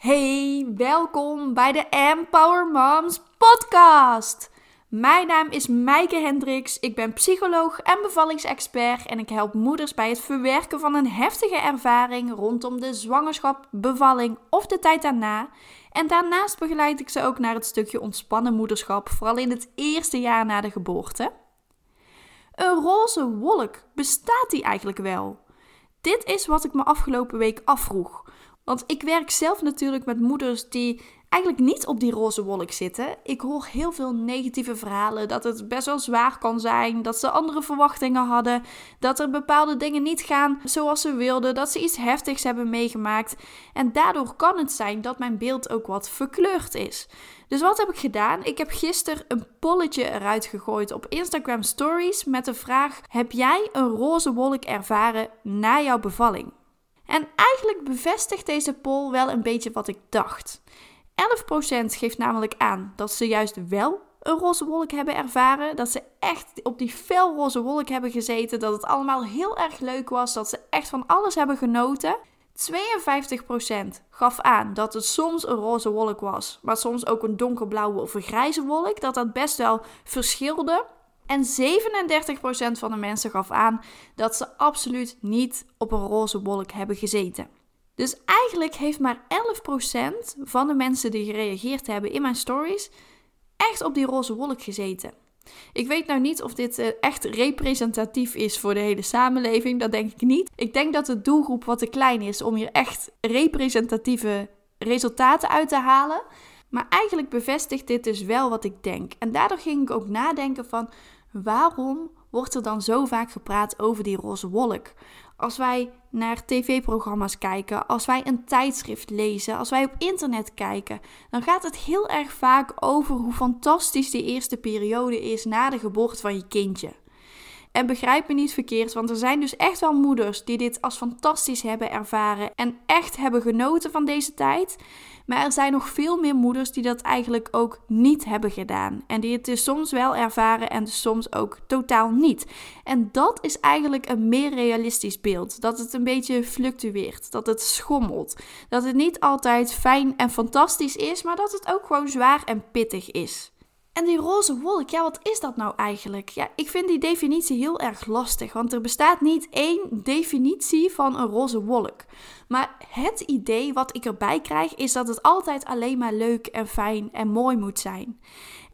Hey, welkom bij de Empower Moms podcast. Mijn naam is Maaike Hendricks. Ik ben psycholoog en bevallingsexpert en ik help moeders bij het verwerken van een heftige ervaring rondom de zwangerschap, bevalling of de tijd daarna. En daarnaast begeleid ik ze ook naar het stukje ontspannen moederschap, vooral in het eerste jaar na de geboorte. Een roze wolk, bestaat die eigenlijk wel? Dit is wat ik me afgelopen week afvroeg. Want ik werk zelf natuurlijk met moeders die eigenlijk niet op die roze wolk zitten. Ik hoor heel veel negatieve verhalen dat het best wel zwaar kan zijn, dat ze andere verwachtingen hadden, dat er bepaalde dingen niet gaan zoals ze wilden, dat ze iets heftigs hebben meegemaakt. En daardoor kan het zijn dat mijn beeld ook wat verkleurd is. Dus wat heb ik gedaan? Ik heb gisteren een polletje eruit gegooid op Instagram Stories met de vraag: Heb jij een roze wolk ervaren na jouw bevalling? En eigenlijk bevestigt deze poll wel een beetje wat ik dacht. 11% geeft namelijk aan dat ze juist wel een roze wolk hebben ervaren. Dat ze echt op die felroze wolk hebben gezeten. Dat het allemaal heel erg leuk was. Dat ze echt van alles hebben genoten. 52% gaf aan dat het soms een roze wolk was, maar soms ook een donkerblauwe of een grijze wolk. Dat dat best wel verschilde. En 37% van de mensen gaf aan dat ze absoluut niet op een roze wolk hebben gezeten. Dus eigenlijk heeft maar 11% van de mensen die gereageerd hebben in mijn stories echt op die roze wolk gezeten. Ik weet nou niet of dit eh, echt representatief is voor de hele samenleving. Dat denk ik niet. Ik denk dat de doelgroep wat te klein is om hier echt representatieve resultaten uit te halen. Maar eigenlijk bevestigt dit dus wel wat ik denk. En daardoor ging ik ook nadenken van waarom wordt er dan zo vaak gepraat over die roze wolk? Als wij naar tv-programma's kijken, als wij een tijdschrift lezen, als wij op internet kijken, dan gaat het heel erg vaak over hoe fantastisch die eerste periode is na de geboorte van je kindje. En begrijp me niet verkeerd, want er zijn dus echt wel moeders die dit als fantastisch hebben ervaren en echt hebben genoten van deze tijd. Maar er zijn nog veel meer moeders die dat eigenlijk ook niet hebben gedaan. En die het dus soms wel ervaren en soms ook totaal niet. En dat is eigenlijk een meer realistisch beeld. Dat het een beetje fluctueert, dat het schommelt. Dat het niet altijd fijn en fantastisch is, maar dat het ook gewoon zwaar en pittig is. En die roze wolk, ja, wat is dat nou eigenlijk? Ja, ik vind die definitie heel erg lastig, want er bestaat niet één definitie van een roze wolk. Maar het idee wat ik erbij krijg is dat het altijd alleen maar leuk en fijn en mooi moet zijn.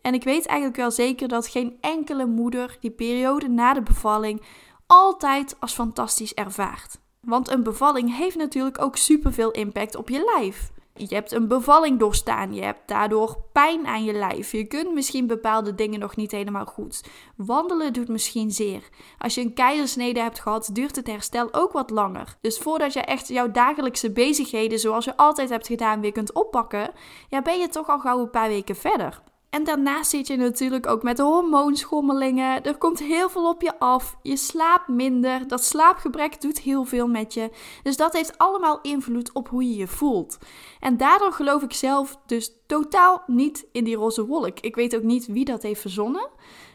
En ik weet eigenlijk wel zeker dat geen enkele moeder die periode na de bevalling altijd als fantastisch ervaart. Want een bevalling heeft natuurlijk ook superveel impact op je lijf. Je hebt een bevalling doorstaan. Je hebt daardoor pijn aan je lijf. Je kunt misschien bepaalde dingen nog niet helemaal goed. Wandelen doet misschien zeer. Als je een keizersnede hebt gehad, duurt het herstel ook wat langer. Dus voordat je echt jouw dagelijkse bezigheden, zoals je altijd hebt gedaan, weer kunt oppakken, ja, ben je toch al gauw een paar weken verder. En daarnaast zit je natuurlijk ook met hormoonschommelingen. Er komt heel veel op je af. Je slaapt minder. Dat slaapgebrek doet heel veel met je. Dus dat heeft allemaal invloed op hoe je je voelt. En daardoor geloof ik zelf dus totaal niet in die roze wolk. Ik weet ook niet wie dat heeft verzonnen.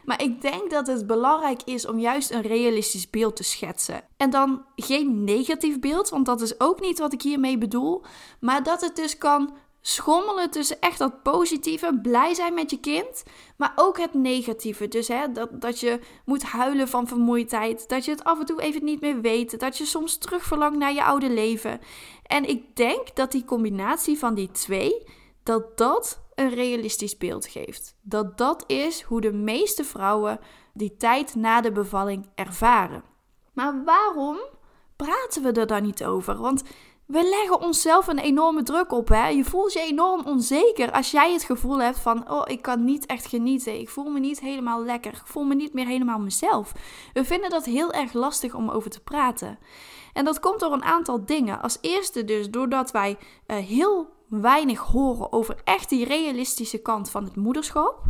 Maar ik denk dat het belangrijk is om juist een realistisch beeld te schetsen. En dan geen negatief beeld, want dat is ook niet wat ik hiermee bedoel. Maar dat het dus kan schommelen tussen echt dat positieve, blij zijn met je kind, maar ook het negatieve. Dus hè, dat, dat je moet huilen van vermoeidheid, dat je het af en toe even niet meer weet, dat je soms terugverlangt naar je oude leven. En ik denk dat die combinatie van die twee, dat dat een realistisch beeld geeft. Dat dat is hoe de meeste vrouwen die tijd na de bevalling ervaren. Maar waarom praten we er dan niet over? Want we leggen onszelf een enorme druk op. Hè? Je voelt je enorm onzeker als jij het gevoel hebt van: oh, ik kan niet echt genieten. Ik voel me niet helemaal lekker. Ik voel me niet meer helemaal mezelf. We vinden dat heel erg lastig om over te praten. En dat komt door een aantal dingen. Als eerste dus doordat wij uh, heel weinig horen over echt die realistische kant van het moederschap.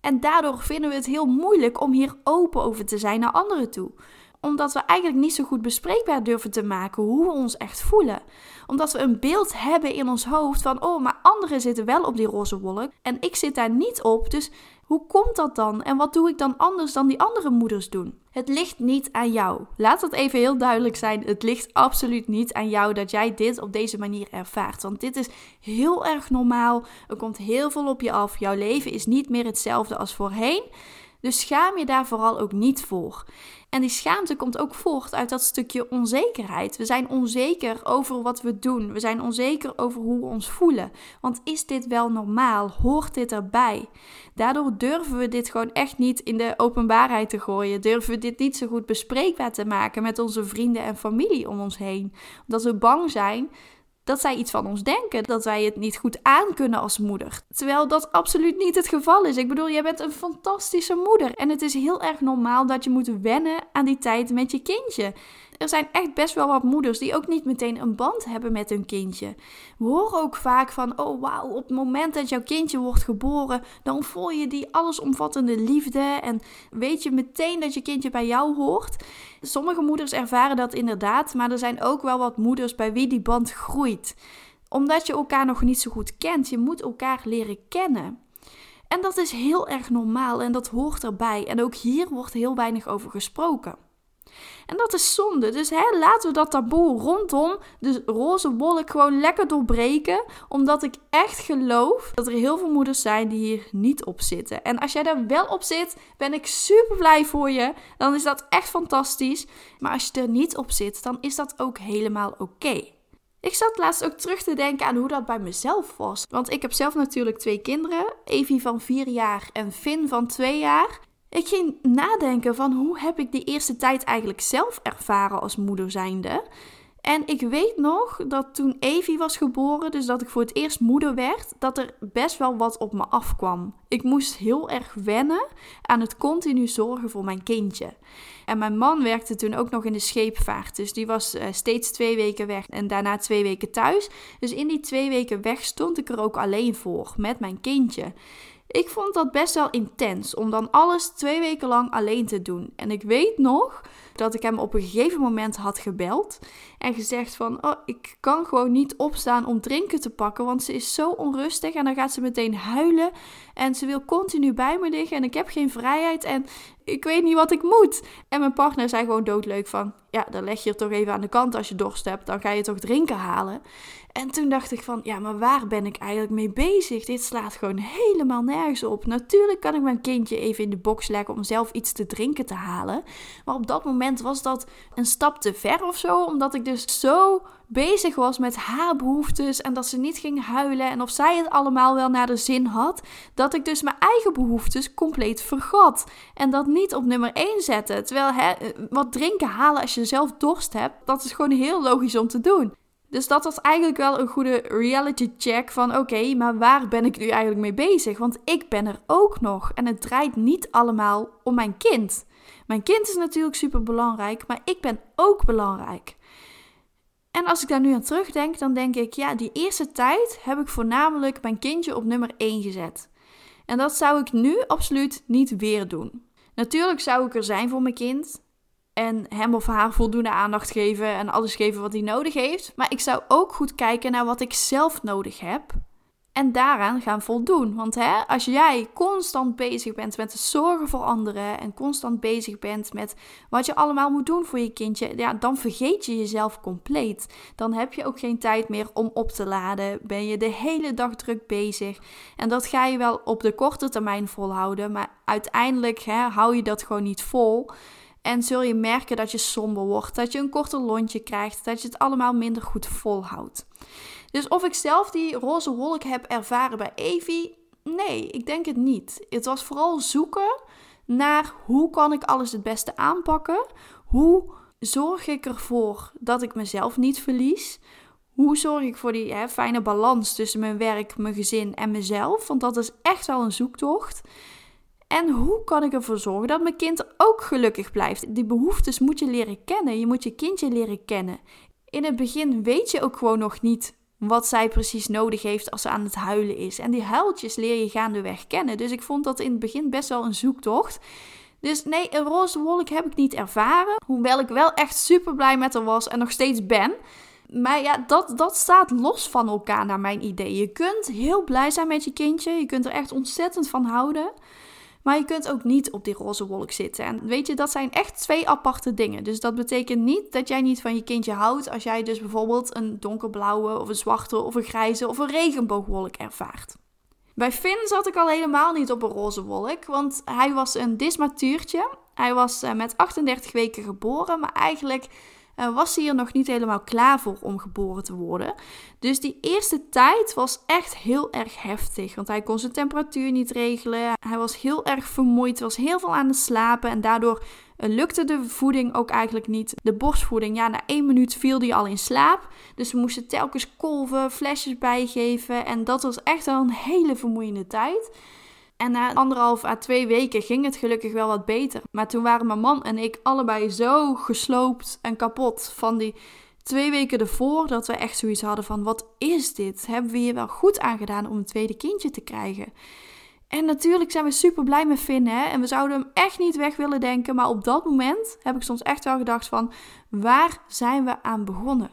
En daardoor vinden we het heel moeilijk om hier open over te zijn naar anderen toe Omdat we eigenlijk niet zo goed bespreekbaar durven te maken hoe we ons echt voelen. Omdat we een beeld hebben in ons hoofd van, oh, maar anderen zitten wel op die roze wolk en ik zit daar niet op. Dus hoe komt dat dan? En wat doe ik dan anders dan die andere moeders doen? Het ligt niet aan jou. Laat dat even heel duidelijk zijn. Het ligt absoluut niet aan jou dat jij dit op deze manier ervaart. Want dit is heel erg normaal. Er komt heel veel op je af. Jouw leven is niet meer hetzelfde als voorheen. Dus schaam je daar vooral ook niet voor. En die schaamte komt ook voort uit dat stukje onzekerheid. We zijn onzeker over wat we doen. We zijn onzeker over hoe we ons voelen. Want is dit wel normaal? Hoort dit erbij? Daardoor durven we dit gewoon echt niet in de openbaarheid te gooien. Durven we dit niet zo goed bespreekbaar te maken met onze vrienden en familie om ons heen. Omdat we bang zijn dat zij iets van ons denken, dat wij het niet goed aankunnen als moeder. Terwijl dat absoluut niet het geval is. Ik bedoel, jij bent een fantastische moeder en het is heel erg normaal dat je moet wennen aan die tijd met je kindje er zijn echt best wel wat moeders die ook niet meteen een band hebben met hun kindje. We horen ook vaak van: oh wauw, op het moment dat jouw kindje wordt geboren, dan voel je die allesomvattende liefde en weet je meteen dat je kindje bij jou hoort. Sommige moeders ervaren dat inderdaad, maar er zijn ook wel wat moeders bij wie die band groeit. Omdat je elkaar nog niet zo goed kent, je moet elkaar leren kennen. En dat is heel erg normaal en dat hoort erbij. En ook hier wordt heel weinig over gesproken. En dat is zonde. Dus hè, laten we dat taboe rondom de roze wolk gewoon lekker doorbreken. Omdat ik echt geloof dat er heel veel moeders zijn die hier niet op zitten. En als jij daar wel op zit, ben ik super blij voor je. Dan is dat echt fantastisch. Maar als je er niet op zit, dan is dat ook helemaal oké. Ik zat laatst ook terug te denken aan hoe dat bij mezelf was. Want ik heb zelf natuurlijk twee kinderen. Evie van 4 jaar en Finn van 2 jaar. Ik ging nadenken van hoe heb ik die eerste tijd eigenlijk zelf ervaren als moeder zijnde. En ik weet nog dat toen Evie was geboren, dus dat ik voor het eerst moeder werd, dat er best wel wat op me afkwam. Ik moest heel erg wennen aan het continu zorgen voor mijn kindje. En mijn man werkte toen ook nog in de scheepvaart. Dus die was uh, steeds twee weken weg en daarna twee weken thuis. Dus in die twee weken weg stond ik er ook alleen voor met mijn kindje. Ik vond dat best wel intens om dan alles twee weken lang alleen te doen. En ik weet nog dat ik hem op een gegeven moment had gebeld en gezegd van, oh, ik kan gewoon niet opstaan om drinken te pakken, want ze is zo onrustig en dan gaat ze meteen huilen en ze wil continu bij me liggen en ik heb geen vrijheid en ik weet niet wat ik moet. En mijn partner zei gewoon doodleuk van, ja, dan leg je het toch even aan de kant als je dorst hebt, dan ga je toch drinken halen. En toen dacht ik van, ja, maar waar ben ik eigenlijk mee bezig? Dit slaat gewoon helemaal nergens op. Natuurlijk kan ik mijn kindje even in de box leggen om zelf iets te drinken te halen. Maar op dat moment was dat een stap te ver of zo, omdat ik dus zo bezig was met haar behoeftes en dat ze niet ging huilen en of zij het allemaal wel naar de zin had, dat ik dus mijn eigen behoeftes compleet vergat en dat niet op nummer 1 zette. Terwijl hè, wat drinken halen als je zelf dorst hebt, dat is gewoon heel logisch om te doen. Dus dat was eigenlijk wel een goede reality check van oké, maar waar ben ik nu eigenlijk mee bezig? Want ik ben er ook nog en het draait niet allemaal om mijn kind. Mijn kind is natuurlijk super belangrijk, maar ik ben ook belangrijk. En als ik daar nu aan terugdenk, dan denk ik, ja, die eerste tijd heb ik voornamelijk mijn kindje op nummer 1 gezet. En dat zou ik nu absoluut niet weer doen. Natuurlijk zou ik er zijn voor mijn kind en hem of haar voldoende aandacht geven en alles geven wat hij nodig heeft. Maar ik zou ook goed kijken naar wat ik zelf nodig heb en daaraan gaan voldoen. Want hè, als jij constant bezig bent met het zorgen voor anderen en constant bezig bent met wat je allemaal moet doen voor je kindje, ja, dan vergeet je jezelf compleet. Dan heb je ook geen tijd meer om op te laden. Ben je de hele dag druk bezig. En dat ga je wel op de korte termijn volhouden, maar uiteindelijk hè, hou je dat gewoon niet vol. En zul je merken dat je somber wordt, dat je een korter lontje krijgt, dat je het allemaal minder goed volhoudt. Dus of ik zelf die roze wolk heb ervaren bij Evie, nee, ik denk het niet. Het was vooral zoeken naar hoe kan ik alles het beste aanpakken? Hoe zorg ik ervoor dat ik mezelf niet verlies? Hoe zorg ik voor die hè, fijne balans tussen mijn werk, mijn gezin en mezelf? Want dat is echt wel een zoektocht. En hoe kan ik ervoor zorgen dat mijn kind ook gelukkig blijft? Die behoeftes moet je leren kennen. Je moet je kindje leren kennen. In het begin weet je ook gewoon nog niet wat zij precies nodig heeft als ze aan het huilen is. En die huiltjes leer je gaandeweg kennen. Dus ik vond dat in het begin best wel een zoektocht. Dus nee, een roze wolk heb ik niet ervaren. Hoewel ik wel echt super blij met haar was en nog steeds ben. Maar ja, dat, dat staat los van elkaar naar mijn idee. Je kunt heel blij zijn met je kindje. Je kunt er echt ontzettend van houden. Maar je kunt ook niet op die roze wolk zitten. En weet je, dat zijn echt twee aparte dingen. Dus dat betekent niet dat jij niet van je kindje houdt als jij dus bijvoorbeeld een donkerblauwe of een zwarte of een grijze of een regenboogwolk ervaart. Bij Finn zat ik al helemaal niet op een roze wolk, want hij was een dismatuurtje. Hij was eh, met 38 weken geboren, maar eigenlijk was hij er nog niet helemaal klaar voor om geboren te worden. Dus die eerste tijd was echt heel erg heftig. Want hij kon zijn temperatuur niet regelen. Hij was heel erg vermoeid, was heel veel aan het slapen. En daardoor uh, lukte de voeding ook eigenlijk niet. De borstvoeding, ja, na één minuut viel hij al in slaap. Dus we moesten telkens kolven, flesjes bijgeven. En dat was echt wel een hele vermoeiende tijd. En na anderhalf à twee weken ging het gelukkig wel wat beter. Maar toen waren mijn man en ik allebei zo gesloopt en kapot van die twee weken ervoor dat we echt zoiets hadden van wat is dit? Hebben we hier wel goed aan gedaan om een tweede kindje te krijgen? En natuurlijk zijn we super blij met Finn hè? en we zouden hem echt niet weg willen denken. Maar op dat moment heb ik soms echt wel gedacht van waar zijn we aan begonnen?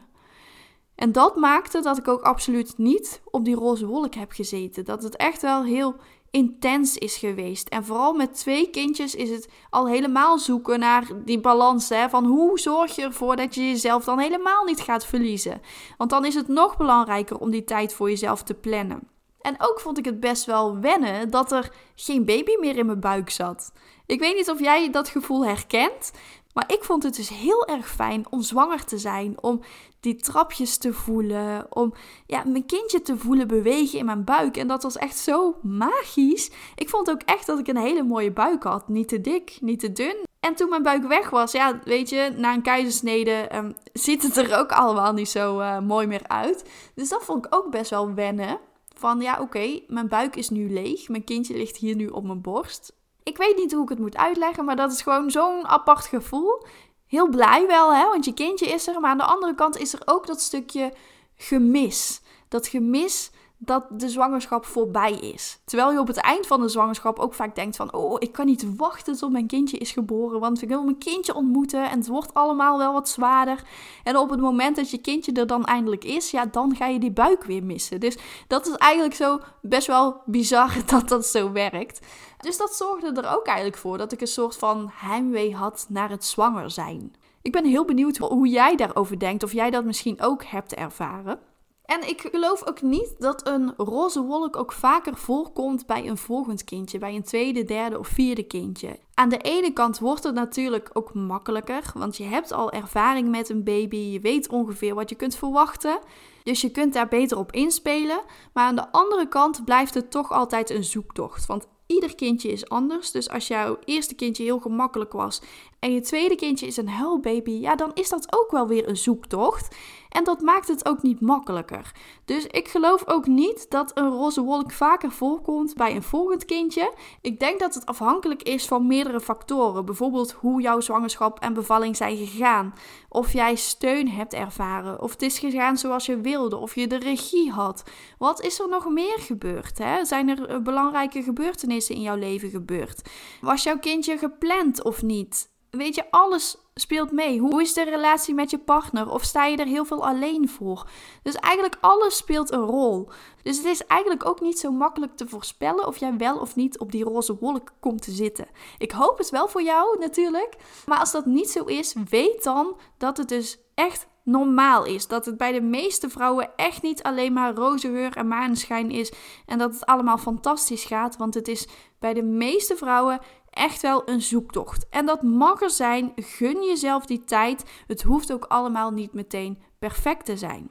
En dat maakte dat ik ook absoluut niet op die roze wolk heb gezeten. Dat het echt wel heel intens is geweest. En vooral met twee kindjes is het al helemaal zoeken naar die balans. Hè, van hoe zorg je ervoor dat je jezelf dan helemaal niet gaat verliezen. Want dan is het nog belangrijker om die tijd voor jezelf te plannen. En ook vond ik het best wel wennen dat er geen baby meer in mijn buik zat. Ik weet niet of jij dat gevoel herkent, maar ik vond het dus heel erg fijn om zwanger te zijn, om die trapjes te voelen, om ja, mijn kindje te voelen bewegen in mijn buik. En dat was echt zo magisch. Ik vond ook echt dat ik een hele mooie buik had. Niet te dik, niet te dun. En toen mijn buik weg was, ja, weet je, na een keizersnede um, ziet het er ook allemaal niet zo uh, mooi meer uit. Dus dat vond ik ook best wel wennen. Van ja, oké, mijn buik is nu leeg. Mijn kindje ligt hier nu op mijn borst. Ik weet niet hoe ik het moet uitleggen, maar dat is gewoon zo'n apart gevoel. Heel blij wel, hè, want je kindje is er. Maar aan de andere kant is er ook dat stukje gemis. Dat gemis dat de zwangerschap voorbij is. Terwijl je op het eind van de zwangerschap ook vaak denkt van... oh, ik kan niet wachten tot mijn kindje is geboren... want ik wil mijn kindje ontmoeten en het wordt allemaal wel wat zwaarder. En op het moment dat je kindje er dan eindelijk is... ja, dan ga je die buik weer missen. Dus dat is eigenlijk zo best wel bizar dat dat zo werkt. Dus dat zorgde er ook eigenlijk voor dat ik een soort van heimwee had naar het zwanger zijn. Ik ben heel benieuwd hoe jij daarover denkt, of jij dat misschien ook hebt ervaren. En ik geloof ook niet dat een roze wolk ook vaker voorkomt bij een volgend kindje, bij een tweede, derde of vierde kindje. Aan de ene kant wordt het natuurlijk ook makkelijker, want je hebt al ervaring met een baby, je weet ongeveer wat je kunt verwachten. Dus je kunt daar beter op inspelen. Maar aan de andere kant blijft het toch altijd een zoektocht. Want ieder kindje is anders. Dus als jouw eerste kindje heel gemakkelijk was en je tweede kindje is een huilbaby, ja, dan is dat ook wel weer een zoektocht. En dat maakt het ook niet makkelijker. Dus ik geloof ook niet dat een roze wolk vaker voorkomt bij een volgend kindje. Ik denk dat het afhankelijk is van meerdere factoren. Bijvoorbeeld hoe jouw zwangerschap en bevalling zijn gegaan. Of jij steun hebt ervaren. Of het is gegaan zoals je wilde. Of je de regie had. Wat is er nog meer gebeurd? Hè? Zijn er eh, belangrijke gebeurtenissen in jouw leven gebeurd? Was jouw kindje gepland of niet? Weet je, alles speelt mee. Hoe is de relatie met je partner? Of sta je er heel veel alleen voor? Dus eigenlijk alles speelt een rol. Dus het is eigenlijk ook niet zo makkelijk te voorspellen of jij wel of niet op die roze wolk komt te zitten. Ik hoop het wel voor jou natuurlijk. Maar als dat niet zo is, weet dan dat het dus echt normaal is. Dat het bij de meeste vrouwen echt niet alleen maar roze geur en maneschijn is. En dat het allemaal fantastisch gaat. Want het is bij de meeste vrouwen echt wel een zoektocht. En dat mag er zijn. Gun jezelf die tijd. Het hoeft ook allemaal niet meteen perfect te zijn.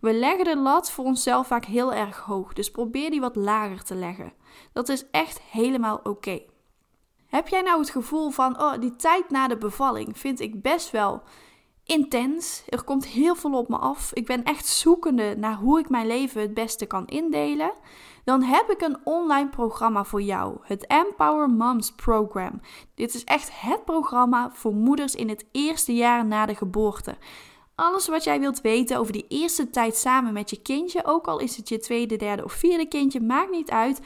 We leggen de lat voor onszelf vaak heel erg hoog, dus probeer die wat lager te leggen. Dat is echt helemaal oké. Heb jij nou het gevoel van, oh, die tijd na de bevalling vind ik best wel intens. Er komt heel veel op me af. Ik ben echt zoekende naar hoe ik mijn leven het beste kan indelen dan heb ik een online programma voor jou. Het Empower Moms Program. Dit is echt het programma voor moeders in het eerste jaar na de geboorte. Alles wat jij wilt weten over die eerste tijd samen met je kindje, ook al is het je tweede, derde of vierde kindje, maakt niet uit.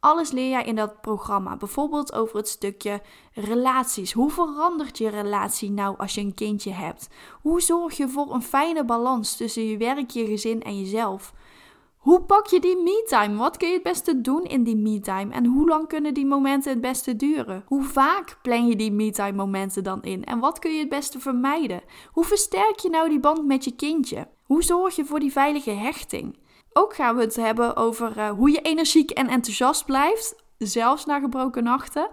Alles leer jij in dat programma. Bijvoorbeeld over het stukje relaties. Hoe verandert je relatie nou als je een kindje hebt? Hoe zorg je voor een fijne balans tussen je werk, je gezin en jezelf? Hoe pak je die me-time? Wat kun je het beste doen in die me-time? En hoe lang kunnen die momenten het beste duren? Hoe vaak plan je die me-time momenten dan in? En wat kun je het beste vermijden? Hoe versterk je nou die band met je kindje? Hoe zorg je voor die veilige hechting? Ook gaan we het hebben over uh, hoe je energiek en enthousiast blijft, zelfs na gebroken nachten.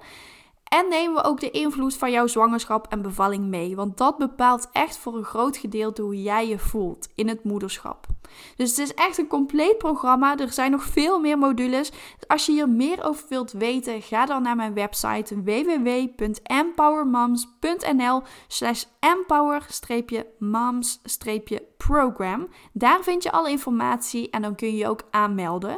En nemen we ook de invloed van jouw zwangerschap en bevalling mee, want dat bepaalt echt voor een groot gedeelte hoe jij je voelt in het moederschap. Dus het is echt een compleet programma. Er zijn nog veel meer modules. Als je hier meer over wilt weten, ga dan naar mijn website www.empowermoms.nl slash empower-moms-program. Daar vind je alle informatie en dan kun je je ook aanmelden.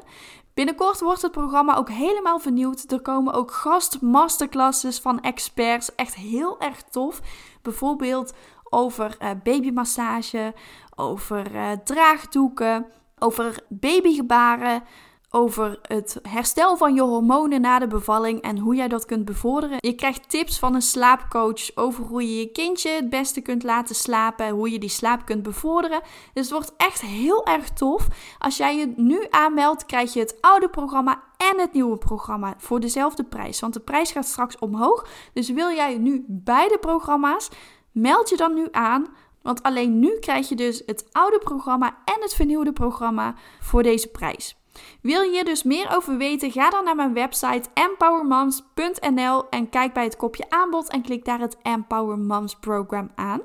Binnenkort wordt het programma ook helemaal vernieuwd. Er komen ook gast masterclasses van experts. Echt heel erg tof. Bijvoorbeeld over uh, babymassage, over uh, draagdoeken, over babygebaren, over het herstel van je hormonen na de bevalling en hoe jij dat kunt bevorderen. Je krijgt tips van een slaapcoach over hoe je je kindje het beste kunt laten slapen, hoe je die slaap kunt bevorderen. Dus het wordt echt heel erg tof. Als jij je nu aanmeldt, krijg je het oude programma en het nieuwe programma voor dezelfde prijs. Want de prijs gaat straks omhoog. Dus wil jij nu beide programma's, meld je dan nu aan. Want alleen nu krijg je dus het oude programma en het vernieuwde programma voor deze prijs. Wil je dus meer over weten? Ga dan naar mijn website empowermoms.nl en kijk bij het kopje aanbod en klik daar het Empower Moms Program aan.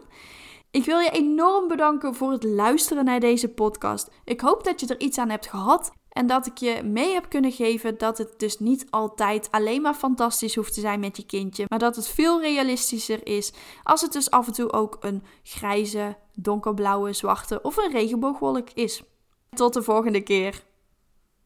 Ik wil je enorm bedanken voor het luisteren naar deze podcast. Ik hoop dat je er iets aan hebt gehad en dat ik je mee heb kunnen geven dat het dus niet altijd alleen maar fantastisch hoeft te zijn met je kindje, maar dat het veel realistischer is als het dus af en toe ook een grijze, donkerblauwe, zwarte of een regenboogwolk is. Tot de volgende keer.